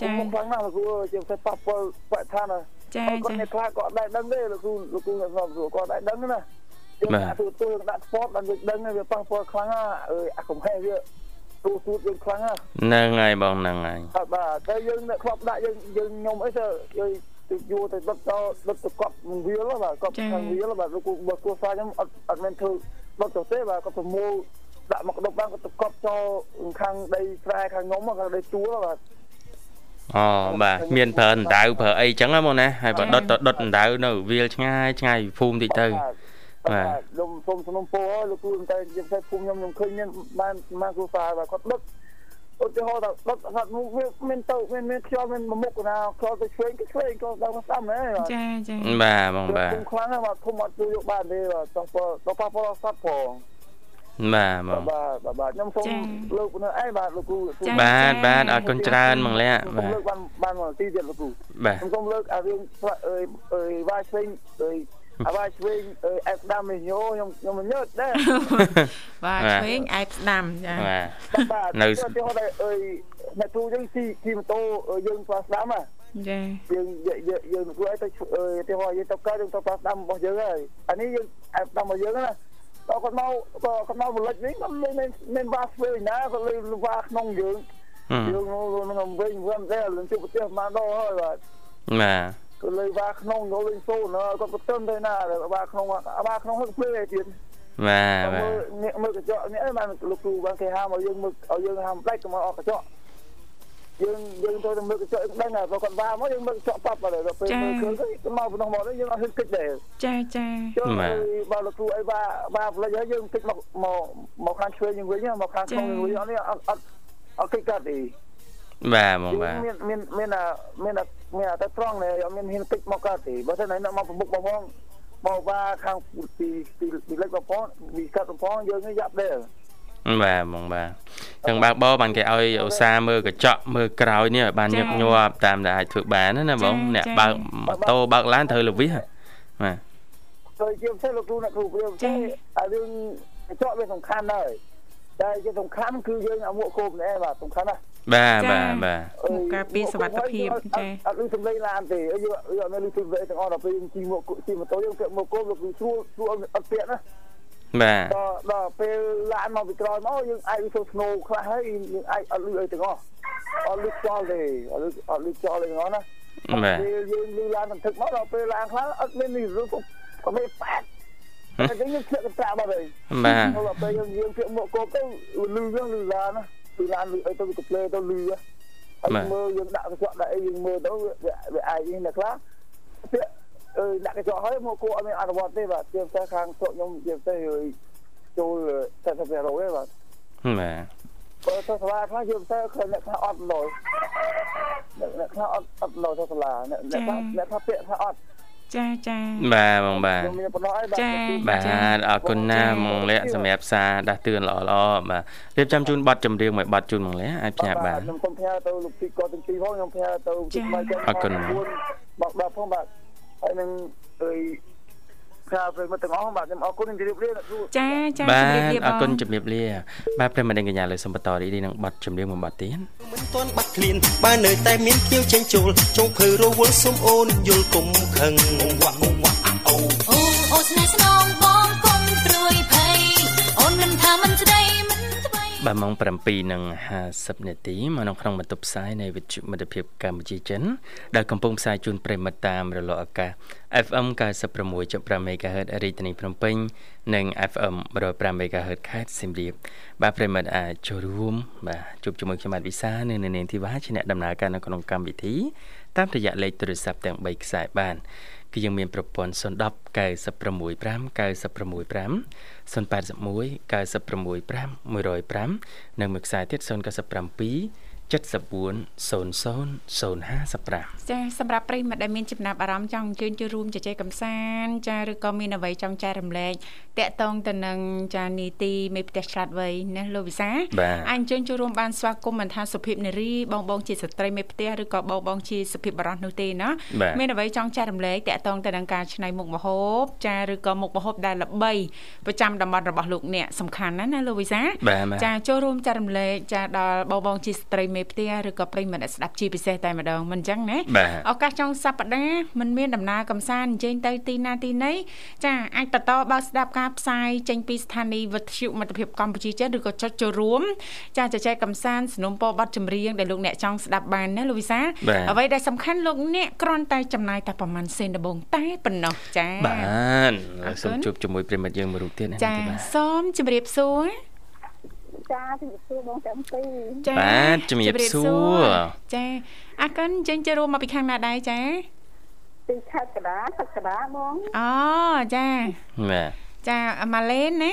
ចាធំខ្លាំងណាស់លោកគ្រូជាផ្សេងប៉ះពាល់បរិស្ថានចាចាគាត់ខ្លះគាត់ដែរដឹងទេលោកគ្រូលោកគ្រូអ្នកស្រុកគាត់ដែរដឹងណាបាទទូទូដាក់ស្ពតបានយើងដឹងវាប៉ះពាល់ខ្លាំងណាស់អើយអាកំហែងវាទូទូយើងខ្លាំងណាស់ហ្នឹងហើយបងហ្នឹងហើយបាទតែយើងអ្នកខ្វប់ដាក់យើងយើងខ្ញុំអីទៅយើងទៅយួរទៅដុតដល់ដុតទៅកប់វាលបាទកប់ខាងវាលបាទលោកបើគួរសារខ្ញុំអត់អត់មែនធ្វើ ដុតទៅទេបាទគាត់ប្រមូលដាក់មកដុតបានគាត់ទៅកប់ចូលខាងដីស្រែខាងខ្ញុំខាងដីជួលបាទអូបាទមានប្រើអណ្ដៅប្រើអីចឹងហ្មងណាហើយបើដុតទៅដុតអណ្ដៅនៅវាលឆ្ងាយឆ្ងាយភូមិតិចទៅបាទខ្ញុំសូមសំណុំពោលោកគ្រូតែខ្ញុំតែភូមិខ្ញុំខ្ញុំឃើញមានបានមកគ្រូសាបាទគាត់ដុត ឧទាហរណ៍ថាដុតថាវាមានទៅមានមានខ្យល់មានមុខណាខ្យល់ទៅឆ្វេងទៅឆ្វេងក៏ដល់ស្ដាំដែរចាចាបាទបងបាទខ្ញុំខ្លាំងណាស់បាទខ្ញុំអត់ជួយយកបានទេបាទទៅទៅប៉ះពាល់សត្វផងណបាទបងបាទបាទខ្ញុំសូមលោកនៅឯបាទលោកគ្រូបាទបាទអរគុណច្រើនមកលាក់បាទលើកបានបានមកទីទៀតលោកគ្រូបាទខ្ញុំសូមលើកអារឿងអើយអើយវាយឆ្វេងអើ យអាវាឆ្វេងអើយអែបស្ដាំនេះញោខ្ញុំខ្ញុំញើតដែរបាទឆ្វេងអែបស្ដាំចាបាទនៅទីហោដែរអើយអ្នកគ្រូយើងទីទីម៉ូតូយើងស្វាស្ដាំហ៎ចាយើងយើងយើងគួរឲ្យទៅទីហោយើងទៅកើតយើងទៅស្វាស្ដាំរបស់យើងហើយអានេះយើងអែបស្ដាំរបស់យើងណាដល់គាត់មកក៏គាត់មកបលិចវិញគាត់មានមានវ៉ាស្វេណាគាត់លេងវ៉ាក្នុងយើងយើងនឹងវិញវិញតែលជួបប្រទេសមកដល់ហើយបាទបាទ គាត់លេងវ៉ាក្នុងយកលេងសូនគាត់ប្រទិនទៅណាវ៉ាក្នុងវ៉ាក្នុងហឹកភ្លេទៀតបាទបាទមើលកញ្ចក់នេះអីបានលោកគ្រូបានគេហាមឲ្យយើងមើលឲ្យយើងហាមដាច់កុំឲ្យអស់កញ្ចក់យើងយើងទៅមើលកញ្ចក់ដឹងហើយគាត់វ៉ាមកយើងមើលកញ្ចក់ប៉ាប់ទៅដល់ពេលមើលឃើញទៅមកប៉ុណ្ណោះមកយើងអត់ហ៊ានគិតដែរចាចាបើលោកគ្រូអីវ៉ាវ៉ាផ្លេចហើយយើងគិតមកមកមកខាងឆ្វេងយើងវិញមកខាងក្នុងយើងវិញអត់នេះអត់អត់អត់គិតកាត់ទេបាទបងបាទមានមានមានមានមា នតែត្រង់នេះអត់មានហ៊ានគិតមកកាត់ទេបើមិនណាមកប្រមុខបងផងមកវ៉ាខាងពីពីពីលេខបងផងពីកាត់បងផងយើងនេះយ៉ាប់ដែរបាទបងបាទចឹងបើបបានគេឲ្យឧស្សាហ៍មើលកញ្ចក់មើលក្រោយនេះឲ្យបានញឹកញាប់តាមដែលអាចធ្វើបានណាបងអ្នកបើកម៉ូតូបើកឡានត្រូវលវិសបាទទៅជាផ្សេងលោកគ្រូអ្នកគ្រូព្រាមទេអារឿងកញ្ចក់វាសំខាន់ដែរតែជាសំខាន់គឺយើងអាមួកគោបនេះបាទសំខាន់ណា បាទបាទបាទមកការពារសុវត្ថិភាពចាអត់ឮសំឡេងឡានទេយើងយើងអត់មានឮសំឡេងទាំងអស់ដល់ពេលជិះមកជិះម៉ូតូយើងពាក់មួកគោបលោកគ្រូស្រួលស្រួលអត់ពាក់ណាបាទដល់ដល់ពេលឡានមកពីក្រោយមកយើងអាចទៅស្នូខ្លះហើយយើងអាចអត់លឺអីទាំងអស់អត់លឺចោលទេអត់លឺអត់លឺចោលទេទាំងអស់ណាបាទពេលយើងលឺឡានសន្ធឹកមកដល់ពេលឡានខ្លះអត់មាននេះឬក៏មិនប៉ាត់តែយើងភ្នាក់កន្ត្រាក់បាត់ហើយបាទដល់ពេលយើងយើងភ្នាក់មកគប់ទៅលឺយើងលឺឡានណា ពីឡានលឺអីទៅវាកផ្លេទៅលឺហើយមើលយើងដាក់កញ្ចក់ដាក់អីយើងមើលទៅវាអាចនេះអ្នកខ្លះពាក់អឺដាក់កញ្ចក់ហើយមកគួរអត់មានអនុវត្តទេបាទជាពិសេសខាងស្រុកខ្ញុំជាពិសេសចូល70%ទេបាទបាទបើទៅសាលាខ្លះជាពិសេសឃើញអ្នកខ្លះអត់លុយអ្នកខ្លះអត់អត់លុយទៅសាលាអ្នកអ្នកអ្នកថាពាក្យថាអត់ ចាចាបាទបងបាទចាបាទអរគុណណាស់មកលាក់សម្រាប់សារដាស់តឿនល្អល្អបាទរៀបចំជូនប័ណ្ណចម្រៀងមួយប័ណ្ណជូនមកលាក់អាចផ្ញើបានខ្ញុំសូមផ្ញើទៅលោកពីកោទាំងពីរផងខ្ញុំផ្ញើទៅទីថ្មីចឹងអរគុណបាទបាទផងបាទហើយនឹងអើ យខាប្រិមត្តទាំងអស់បាទខ្ញុំអរគុណជម្រាបលាចាចាជម្រាបលាបងបាទអរគុណជម្រាបលាបាទប្រិមត្តកញ្ញាលើសំបតរីនេះនឹងបတ်ជំរាបមួយបတ်ទៀតមិនទាន់បាត់ឃ្លានបើនៅតែមានភ្ញៀវចេញចូលចុងភៅរវល់សុំអូនយល់គុំខឹងវ៉ាវ៉ាអូអូអូស្នេហ៍ស្នងបងគុំព្រួយភ័យអូនមិនថាមិនស្ដី បាទម៉ោង7:50នាទីមកនៅក្នុងបន្ទប់ផ្សាយនៃវិទ្យុមិត្តភាពកម្ពុជាចិនដែលកំពុងផ្សាយជូនប្រិមិត្តតាមរលកអាកាស FM 96.5 MHz រាជធានីភ្នំពេញ និង FM 105 MHz ខេត្តសៀមរាបបាទប្រិមិត្តអាចចូលរួមបាទជួបជាមួយខ្ញុំបាទវិសានិងនាងធីវ៉ាជាអ្នកដំណើរការនៅក្នុងកម្មវិធីតាមរយៈលេខទូរស័ព្ទទាំង3ខ្សែបាន គឺយើងមានប្រព័ន្ធ010 965 965 081 965 105និងមួយខ្សែទៀត097 740055ចាសម្រាប់ប្រិយមិត្តដែលមានចំណាប់អារម្មណ៍ចង់អញ្ជើញចូលរួមជជែកកម្សាន្តចាឬក៏មានអ្វីចង់ចែករំលែកតាក់ទងទៅនឹងចានីតិមេផ្ទះឆ្លាតវៃណាលោកវិសាអញ្ជើញចូលរួមបានស្វាគមន៍មិនថាសុភាពនារីបងបងជាស្ត្រីមេផ្ទះឬក៏បងបងជាសុភាពបរិសុទ្ធនោះទេណាមានអ្វីចង់ចែករំលែកតាក់ទងទៅនឹងការច្នៃមុខម្ហូបចាឬក៏មុខម្ហូបដែលល្បីប្រចាំតំបន់របស់លោកអ្នកសំខាន់ណាស់ណាលោកវិសាចាចូលរួមចែករំលែកចាដល់បងបងជាស្ត្រីមេមេផ្ទះឬក៏ប្រិយមិត្តស្ដាប់ជាពិសេសតែម្ដងមិនអញ្ចឹងណាឱកាសចុងសប្ដាហ៍មិនមានដំណើរកំសាន្តអញ្ជើញទៅទីណាទីណីចាអាចបន្តបើស្ដាប់ការផ្សាយចេញពីស្ថានីយ៍វិទ្យុមិត្តភាពកម្ពុជាចិនឬក៏ចុចចូលរួមចាជជែកកំសាន្តสนុំពរប័ណ្ណចម្រៀងដែលលោកអ្នកចង់ស្ដាប់បានណាលោកវិសាអ្វីដែលសំខាន់លោកអ្នកគ្រាន់តែចំណាយតែប្រហែលសេនដបងតែប៉ុណ្ណោះចាបានសូមជួបជាមួយប្រិមិត្តយើងមួយរូបទៀតណាចាសូមជម្រាបសួរ ចាជំរាបសួរបងទាំងពីរចាបាទជំរាបសួរចាអាកិនចេញចូលរួមមកពីខាងណាដែរចាពីខេត្តកដាខេត្តកដាបងអូចាបាទចាម៉ាឡេនណា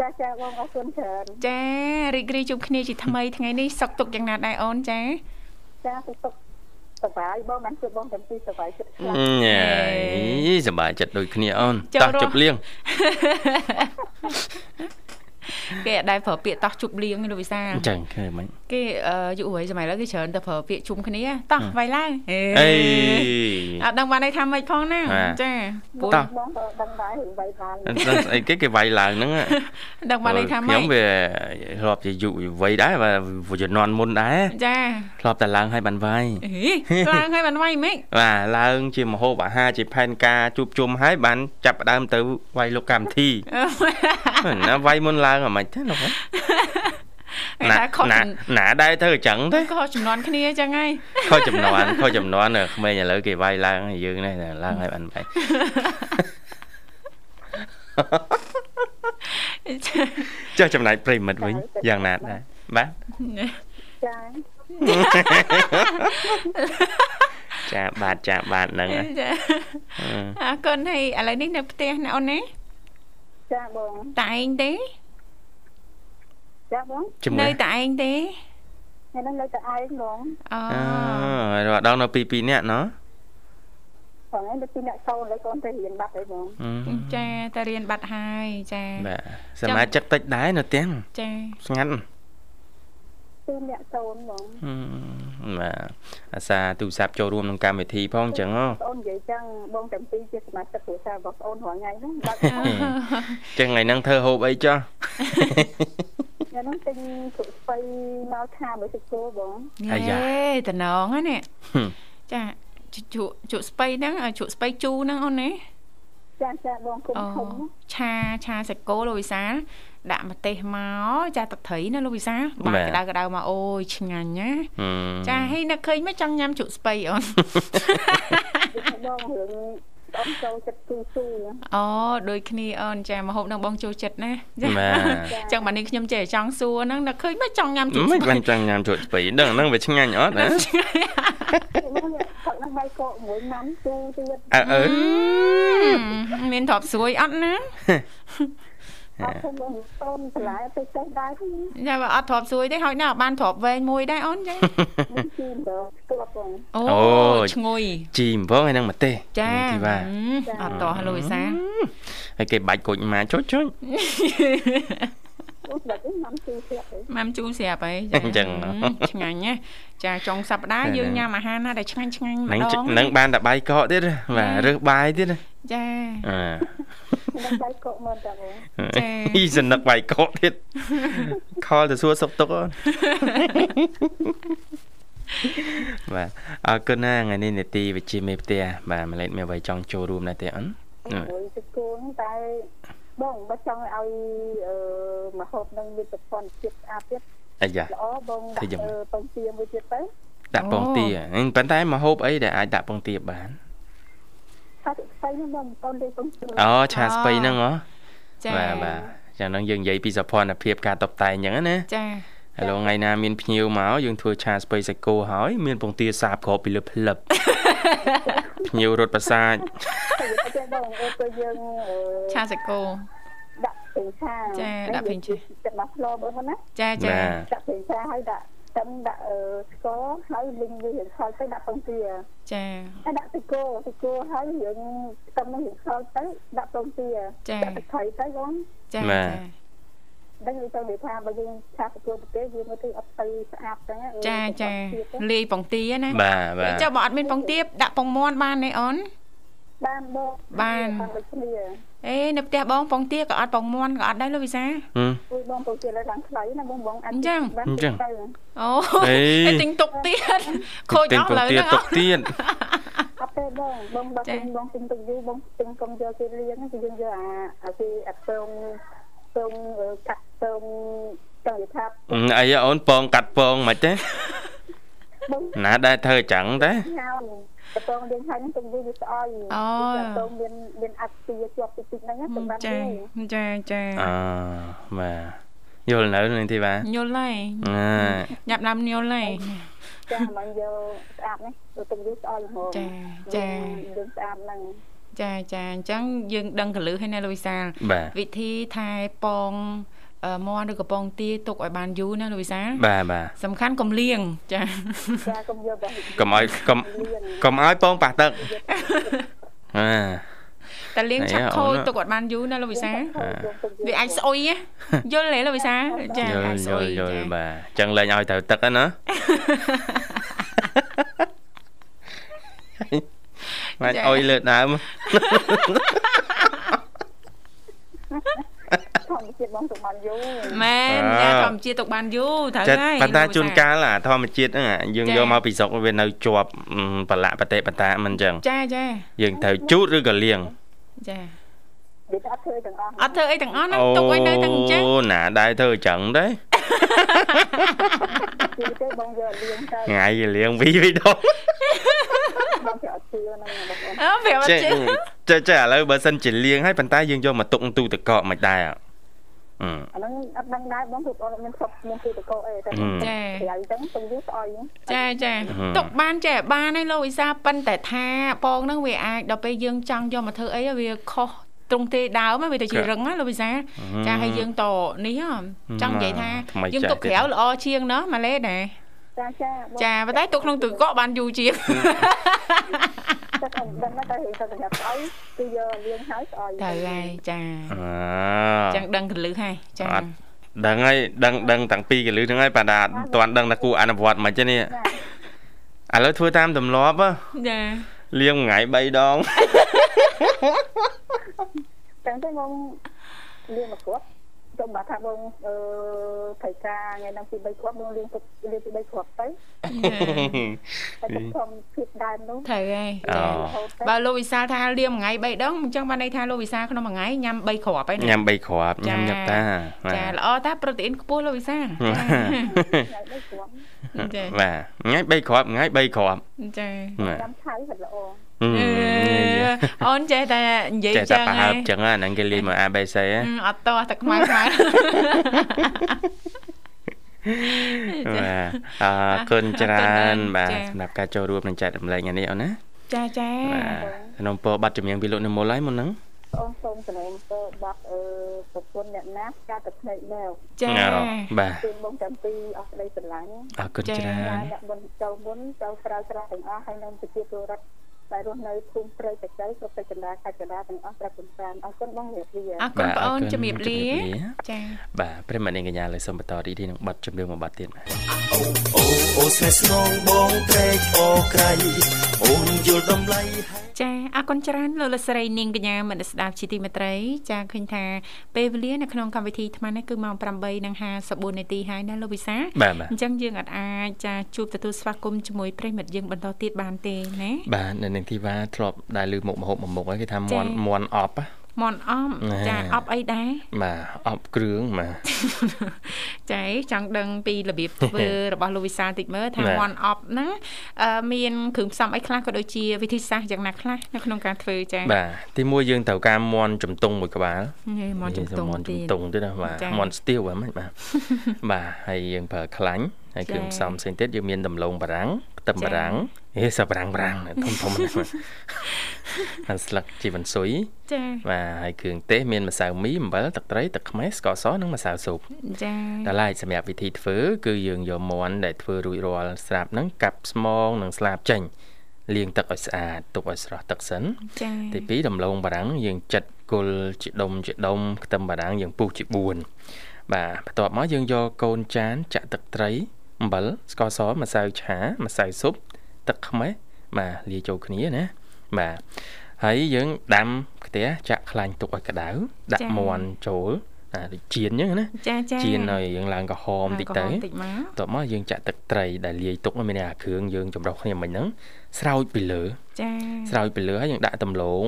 ចាចាបងអរគុណច្រើនចារីករាយជួបគ្នាជាថ្មីថ្ងៃនេះសុខទុក្ខយ៉ាងណាដែរអូនចាចាសុខទុក្ខសប្បាយបងមិនជួយបងទាំងពីរសប្បាយចិត្តខ្លាំងញ៉ៃសប្បាយចិត្តដូចគ្នាអូនតោះជប់លៀង គេអត់ដែលប្រើពាក្យតោះជប់លៀងលោកវិសាអញ្ចឹងឃើញមិនគេយុវវ័យសម័យឡើយគេច្រើនតែប្រើពាក្យជុំគ្នាតោះវាយឡើងអេអត់ដឹងបានន័យថាម៉េចផងណាចាពូតោះដឹងដែរវាយឡើងស្អីគេគេវាយឡើងហ្នឹងដឹងបានន័យថាម៉េចខ្ញុំវាធ្លាប់ជាយុវវ័យដែរបាទជំនាន់មុនដែរចាធ្លាប់តែឡើងឲ្យបានវាយឡើងឲ្យបានវាយម៉េចបាទឡើងជាមហូបអាហារជាផែនការជួបជុំឲ្យបានចាប់ផ្ដើមទៅវាយលោកកម្មវិធីណាវាយមុនឡើងអាម៉េចទេលោកណាណាណាដែរទៅអញ្ចឹងទេខុសចំនួនគ្នាអញ្ចឹងហើយខុសចំនួនខុសចំនួនក្មេងឥឡូវគេវាយឡើងយើងនេះឡើងឲ្យបានបាយចុះចំណាយប្រិមិត្តវិញយ៉ាងណាដែរបាទចាចាបាទចាបាទហ្នឹងចាអរគុណហើយឥឡូវនេះនៅផ្ទះណាអូនណាចាបងតែឯងទេ ចាបងនៅតែឯងទេនៅនឹងនៅតែឯងបងអូរត់ដល់នៅពី2នាក់ណោះបងឯងទៅពីអ្នកសូនលើកូនទៅរៀនបាត់ហើយបងចាតែរៀនបាត់ហើយចាបាទសមាជិកតិចដែរនៅទាំងចាស្ងាត់ គឺអ្នកសូនបងបាទអាសាទូរស័ព្ទចូលរួមក្នុងកម្មវិធីផងចឹងហ៎អូននិយាយចឹងបងទាំងពីរជាសមាជិកគ្រួសាររបស់អូនរាល់ថ្ងៃហ្នឹងបាត់ចឹងថ្ងៃហ្នឹងធ្វើហូបអីចុះថ្ងៃហ្នឹងទិញជ្រូកស្ពៃមកឆាមួយទឹកគោបងអាយតំណងហ្នឹងចាជ្រូកជ្រូកស្ពៃហ្នឹងជ្រូកស្ពៃជូរហ្នឹងអូនណាចាចាបងគុំធំឆាឆាសាច់គោលោកវិសាល ដាក់ម្ទេសមកចាទឹកត្រីណាលោកវិសាបាក់ក្តៅក្តៅមកអូយឆ្ងាញ់ណាចាហើយនឹកឃើញមកចង់ញ៉ាំជ្រូកស្ពៃអូនបងរឿងបងចូលចិត្តគូស៊ូអូដូចគ្នាអូនចាមកហូបនឹងបងចូលចិត្តណាចាចឹងបាទនេះខ្ញុំចេះចង់សួរហ្នឹងនឹកឃើញមកចង់ញ៉ាំជ្រូកស្ពៃមិនបានចង់ញ៉ាំជ្រូកស្ពៃដឹងហ្នឹងវាឆ្ងាញ់អត់ណាផឹកនឹងបាយកកមួយម៉ាំជូរទៀតអើអឺមានទ្របស្រួយអត់ណា អត់ខ្ញុំសូមឆ្លើយទៅចេះដែរចាបើអត់ទ្របស្រួយទេហើយណាបានទ្របវែងមួយដែរអូនចាជីមបងស្គាល់បងអូឈ្ងុយជីមបងហើយនឹងម្ទេសចាទីបាទអត់តោះលុយសាហើយគេបាច់គុជមកចុចចុ ចម៉ាំជូរស្រាប់ហីម៉ាំជូរស្រាប់ហីអញ្ចឹងឆ្ងាញ់ណាចាចុងសប្តាហ៍យើងញ៉ាំអាហារណាដែលឆ្ងាញ់ឆ្ងាញ់ម្ដងនឹងបានតែបាយកកទៀតបាទរើសបាយទៀតចាអឺនឹងបាយកកមើលតាបងចាអ៊ីសនឹកបាយកកទៀតខលទៅសួរសុកទុកអូនបាទអរគុណណាថ្ងៃនេះនេតិវិជាមេផ្ទះបាទម្លេចមានអ្វីចង់ចូលរួមដែរទេអូនអូយទៅគូនតែ បងបើចង់ឲ្យអឺមហូបនឹងមានប្រព័ន្ធជាតិស្អាតទៀតអាយ៉ាល្អបងដាក់ពងទាមួយទៀតទៅដាក់ពងទាប៉ុន្តែមហូបអីដែលអាចដាក់ពងទាបានឆាស្ពៃហ្នឹងបងបងលេពងទាអូឆាស្ពៃហ្នឹងហ៎ចាបាទបាទចឹងហ្នឹងយើងនិយាយពីសភនភាពការតបតែងអញ្ចឹងណាចា ឥឡូវថ្ងៃណាមានភ្ញៀវមកយើងធ្វើឆាស្ពៃសាច់គោហើយ មានពងទាសាបក្របពីលើផ្លឹបភ្ញៀវរត់ប្រសាទចាបងអូទៅយើងឆាសាច់គោដាក់ពេញឆាចាដាក់ពេញឆាទឹកមកផ្លោបងណាចាចាដាក់ពេញឆាហើយដាក់ទឹកដាក់ស្ករហើយលីងវាខលទៅដាក់ពងទាចាហើយដាក់ទឹកគោទឹកគោហើយយើងទឹកនឹងខលទៅដាក់ពងទាដាក់ទឹកត្រីទៅបងចាចា ដឹងទៅនិយាយថាបើយើងឆាទទួលប្រទេសវាមើលទៅអត់ទៅស្អាតចឹងចាចាលាយពងទាណាបាទបាទចុះបើអត់មានពងទាដាក់ពងមាន់បានទេអូនបានបងបានអេនៅផ្ទះបងពងទាក៏អត់ពងមាន់ក៏អត់ដែរលោកវិសាអឺបងពងទាលើឡើងខ្លីណាបងបងអញ្ចឹងអញ្ចឹងអូឯទិញទុកទៀតខូចអស់លើហ្នឹងទុកទៀតអត់ទេបងបងបើទិញបងទិញទុកយូរបងទិញកុំយកគេលៀងគឺយើងយកអាអាគេអត់ពង ពងកាត់ពងចង់និយាយថាអីអូនពងកាត់ពងមិនទេណាដែរធ្វើអញ្ចឹងទេកពងយើងហើយនឹងទៅវាវាស្អុយអូកពងមានមានអាស៊ីជាប់តិចតិចហ្នឹងសម្រាប់ចាចាចាអបាទយល់នៅនឹងទីបាទយល់ហើយញ៉ាប់ដាំយល់ហើយចាមកយកស្អាតនេះទៅទៅវាស្អុយហ្មងចាចាយើងស្អាតហ្នឹង ចាចាអញ្ចឹងយើងដឹងកលឹះហើយណាលូវីសាវិធីថែពងមន់ឬកំប៉ុងទាទុកឲ្យបានយូរណាលោកវិសាបាទបាទសំខាន់កុំលៀងចាចាកុំយកកុំឲ្យកុំកុំឲ្យពងប៉ះទឹកអាតែលៀងឆាប់ខូចទុកអត់បានយូរណាលោកវិសាវាអាចស្អុយយល់ទេលោកវិសាចាអាចស្អុយយល់បាទអញ្ចឹងលែងឲ្យត្រូវទឹកណា មិនអុយលើដើមធម្មជាតិបងទុកបានយូរមែនចាធម្មជាតិទុកបានយូរត្រូវហើយប៉ុន្តែជួនកាលអាធម្មជាតិហ្នឹងយើងយកមកពីស្រុកវានៅជាប់ប្រឡាក់បតិបតាមិនអញ្ចឹងចាចាយើងត្រូវជូតឬក៏លាងចាវាអត់ធ្វើទាំងអស់អត់ធ្វើអីទាំងអស់ណាទុកឲ្យនៅទាំងអញ្ចឹងអូណាដែរធ្វើអញ្ចឹងទេគឺទេបងយកលៀងទៅថ្ងៃលៀងពីរពីរដង បងគេអត់ជឿហ្នឹងបងប្អូនអើប្រាប់អត់ជឿចេះចេះឥឡូវបើសិនជាលៀងហើយប៉ុន្តែយើងយកមកទុកទូទឹកកកមិនដែរអាហ្នឹងអត់ដឹងដែរបងគឺបងមានសុខមានទូទឹកកកអីតែចាក្រៅចឹងទៅវាស្អុយចាចាទុកបានចេះបានហើយលោកវិសាប៉ុន្តែថាពងហ្នឹងវាអាចដល់ពេលយើងចង់យកមកធ្វើអីវាខុសត្រង់ទេដើមវាទៅជារឹងណាលោកវិសាចាឲ្យយើងតនេះចង់និយាយថាយើងទុកក្រៅល្អជាងណោះម៉ាឡេដែរ ចាចាចាប៉ុន្តែទុកក្នុងទូកក់បានយូរជាងតែខ្ញុំដឹងតែហេតុតែសម្រាប់ស្អុយគឺយកលៀងហើយស្អុយត្រូវហើយចាអញ្ចឹងដឹងកលឹះហើយចាដឹងហើយដឹងដឹងតាំងពីកលឹះហ្នឹងហើយបាទអត់ទាន់ដឹងថាគួរអនុវត្តមិនទេនេះឥឡូវធ្វើតាមទម្លាប់ចាលៀងមួយថ្ងៃ3ដងចឹងទៅបងលៀងមកគាត់ ខ្ញុំបាទថាបងអឺត្រូវការថ្ងៃហ្នឹងពី3គ្រាប់បងលៀងទឹកលៀងពី3គ្រាប់ទៅតែខ្ញុំភាពដើមនោះត្រូវហើយបើលោកវិសាលថាលៀងមួយថ្ងៃ3ដងអញ្ចឹងបានន័យថាលោកវិសាលក្នុងមួយថ្ងៃញ៉ាំ3គ្រាប់ហើយញ៉ាំ3គ្រាប់ញ៉ាំញឹកតាចាល្អតាប្រូតេអ៊ីនខ្ពស់លោកវិសាលចាបាទថ្ងៃ3គ្រាប់ថ្ងៃ3គ្រាប់ចាញ៉ាំឆៅហិតល្អ អូនចេះតែនិយាយចឹងហ៎ចេះតែប្រហើបចឹងហ្នឹងគេលេងមក ABC អត់តោះតែខ្មែរខ្មែរបាទអរគុណច្រើនបាទសម្រាប់ការចូលរួមនឹងចែករំលែកថ្ងៃនេះអូនណាចាចាបាទក្នុងពរប័ណ្ណចម្រៀងពីលោកនិមលហើយមុនហ្នឹងអូនសូមសំណេរពរបាត់អឺប្រពន្ធអ្នកណាការទឹកភ្នែកនៅចាបាទពីបងតាំងពីអស់ក្តីស្រឡាញ់អរគុណច្រើនអ្នកបុណ្យចូលមុនចូលក្រៅក្រៅទាំងអស់ហើយនឹងប្រជាពលរដ្ឋ ដែលរស់នៅភូមិព្រៃបច្ច័យគ្រប់ពេជ្រកណ្ដាលខេត្តកណ្ដាលទាំងអស់ប្រាប់គុំសានអរគុណបងជំរាបលាអរគុណបងអូនជំរាបលាចា៎បាទប្រិមត្តនាងកញ្ញាលើសូមបន្តរីករាយនឹងបទចម្រៀងមួយបទទៀតបាទអូអូអូស្នេហ៍ស្នងបងត្រេកអរក្រៃអូនយល់តម្លៃចាអរគុណច្រើនលោកលស្រីនាងកញ្ញាមនស្ដាប់ជាទីមេត្រីចាឃើញថាពេលវេលានៅក្នុងកម្មវិធីថ្មនេះគឺម៉ោង8:54នាទីហើយណាលោកវិសាអញ្ចឹងយើងអាចចាជួបទទួលស្វាគមន៍ជាមួយប្រិមិត្តយើងបន្តទៀតបានទេណាបាទនៅនឹងធីវ៉ាធ្លាប់ដែលលើមុខមហូបមួយមុខហើយគេថាមន់មន់អប់មន់អប់ចាអប់អីដែរបាទអប់គ្រឿងបាទចាចង់ដឹងពីរបៀបធ្វើរបស់លោកវិសាលតិចមើលថាមន់អប់ហ្នឹងមានគ្រឿងផ្សំអីខ្លះក៏ដូចជាវិធីសាស្ត្រយ៉ាងណាខ្លះនៅក្នុងការធ្វើចាបាទទីមួយយើងត្រូវការមន់ជំទង់មួយក្បាលមន់ជំទង់មន់ជំទង់ទៀតណាបាទមន់ស្ទៀវហ្មងបាទបាទហើយយើងប្រើខ្លាញ់ហើយគ្រឿងផ្សំផ្សេងទៀតយើងមានដំឡូងបារាំង ខ្ទឹមបារាំងហេសាបារាំងបារាំងធំធំហ្នឹងហើយស្លឹកជីវ៉ាន់ស៊ុយចាបាទហើយគ្រឿងទេសមានម្សៅមីអំបិលទឹកត្រីទឹកខ្មេះស្ករសនិងម្សៅស៊ុបចាដល់ហើយសម្រាប់វិធីធ្វើគឺយើងយកមាន់ដែលធ្វើរួចរាល់ស្រាប់ហ្នឹងកាប់ស្មងនិងស្លាបចេញលាងទឹកឲ្យស្អាតទុកឲ្យស្រស់ទឹកសិនចាទី2ដំឡូងបារាំងយើងចិតគល់ជាដុំជាដុំខ្ទឹមបារាំងយើងពុះជា4បាទបន្ទាប់មកយើងយកកូនចានចាក់ទឹកត្រី អំបិលស្ករសម្សៅឆាម្សៅស៊ុបទឹកខ្មេះបាទលាយចូលគ្នាណាបាទហើយយើងដាំខ្ទះចាក់ខ្លាញ់ទុកឲ្យក្តៅដាក់មន់ចូលអាដូចជៀនអញ្ចឹងណាចាចាជៀនឲ្យយើងឡើងក្រហមតិចទៅតបមកយើងចាក់ទឹកត្រីដែលលាយទុកមានអាគ្រឿងយើងចម្រុះគ្នាមិញហ្នឹងស្រោចពីលើចាស្រោចពីលើហើយយើងដាក់ដំឡូង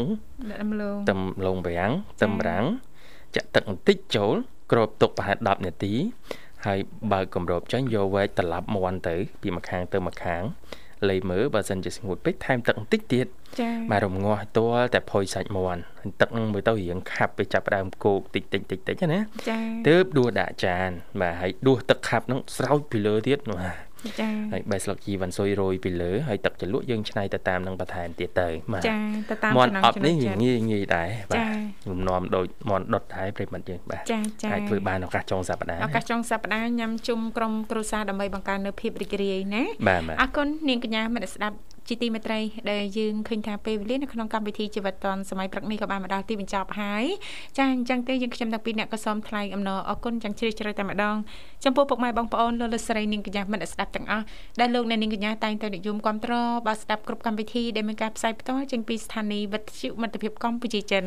ដាក់ដំឡូងដំឡូងប្រាំងទឹមរាំងចាក់ទឹកបន្តិចចូលគ្របទុកប្រហែល10នាទី ហើយបើកគម្របចេញយកវែកត្រឡប់មាន់ទៅ ពីម្ខាងទៅម្ខាងលេមើលបើសិនជាស្ងួតពេកថែមទឹកបន្តិចទៀតចា៎បាទរំងាស់ទាល់តែផុយសាច់មាន់ទឹកនឹងមើលទៅរៀងខាប់ទៅចាប់ដើមគោកតិចតិចតិចតិចណាចា៎ទើបដួសដាក់ចានបាទហើយដួសទឹកខាប់នឹងស្រោចពីលើទៀតបាទ ចាហើយបេះស្លឹកជីវ៉ាន់ស៊ុយរោយពីលើហើយទឹកជ្រលក់យើងឆ្នៃទៅតាមនឹងបន្ថែមទៀតទៅបាទចាទៅតាមចំណងចំណុចនេះងាយងាយដែរបាទលំនាំដូចមន់ដុតដែរប្រិមត្តយើងបាទចាចាអាចធ្វើបានឱកាសចុងសប្តាហ៍ឱកាសចុងសប្តាហ៍ញ៉ាំជុំក្រុមគ្រួសារដើម្បីបង្កើននូវភាពរីករាយណាបាទអរគុណនាងកញ្ញាមនស្ដាប់ ជាទីមេត្រីដែលយើងឃើញថាពេលវេលានៅក្នុងកម្មវិធីជីវិតឌွန်សម័យព្រឹកនេះក៏បានមកដល់ទីបញ្ចប់ហើយចាអញ្ចឹងទេយើងខ្ញុំទាំងពីរអ្នកក៏សូមថ្លែងអំណរអគុណយ៉ាងជ្រាលជ្រៅតែម្ដងចំពោះពុកម៉ែបងប្អូនលោកលោកស្រីនាងកញ្ញាមិត្តស្ដាប់ទាំងអស់ដែលលោកអ្នកនាងកញ្ញាតែងតែនិយមគ្រប់គ្រងបាទស្ដាប់គ្រប់កម្មវិធីដែលមានការផ្សាយផ្ទាល់ចេញពីស្ថានីយ៍វិទ្យុមិត្តភាពកម្ពុជាចិន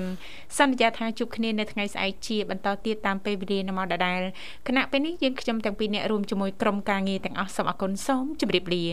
សន្យាថាជួបគ្នានៅថ្ងៃស្អែកជាបន្តទៀតតាមពេលវេលានៅម៉ោងដដែលគណៈពេលនេះយើងខ្ញុំទាំងពីរអ្នករួមជាមួយក្រុមការងារទាំងអស់សូមអគុណសូមជម្រាបលា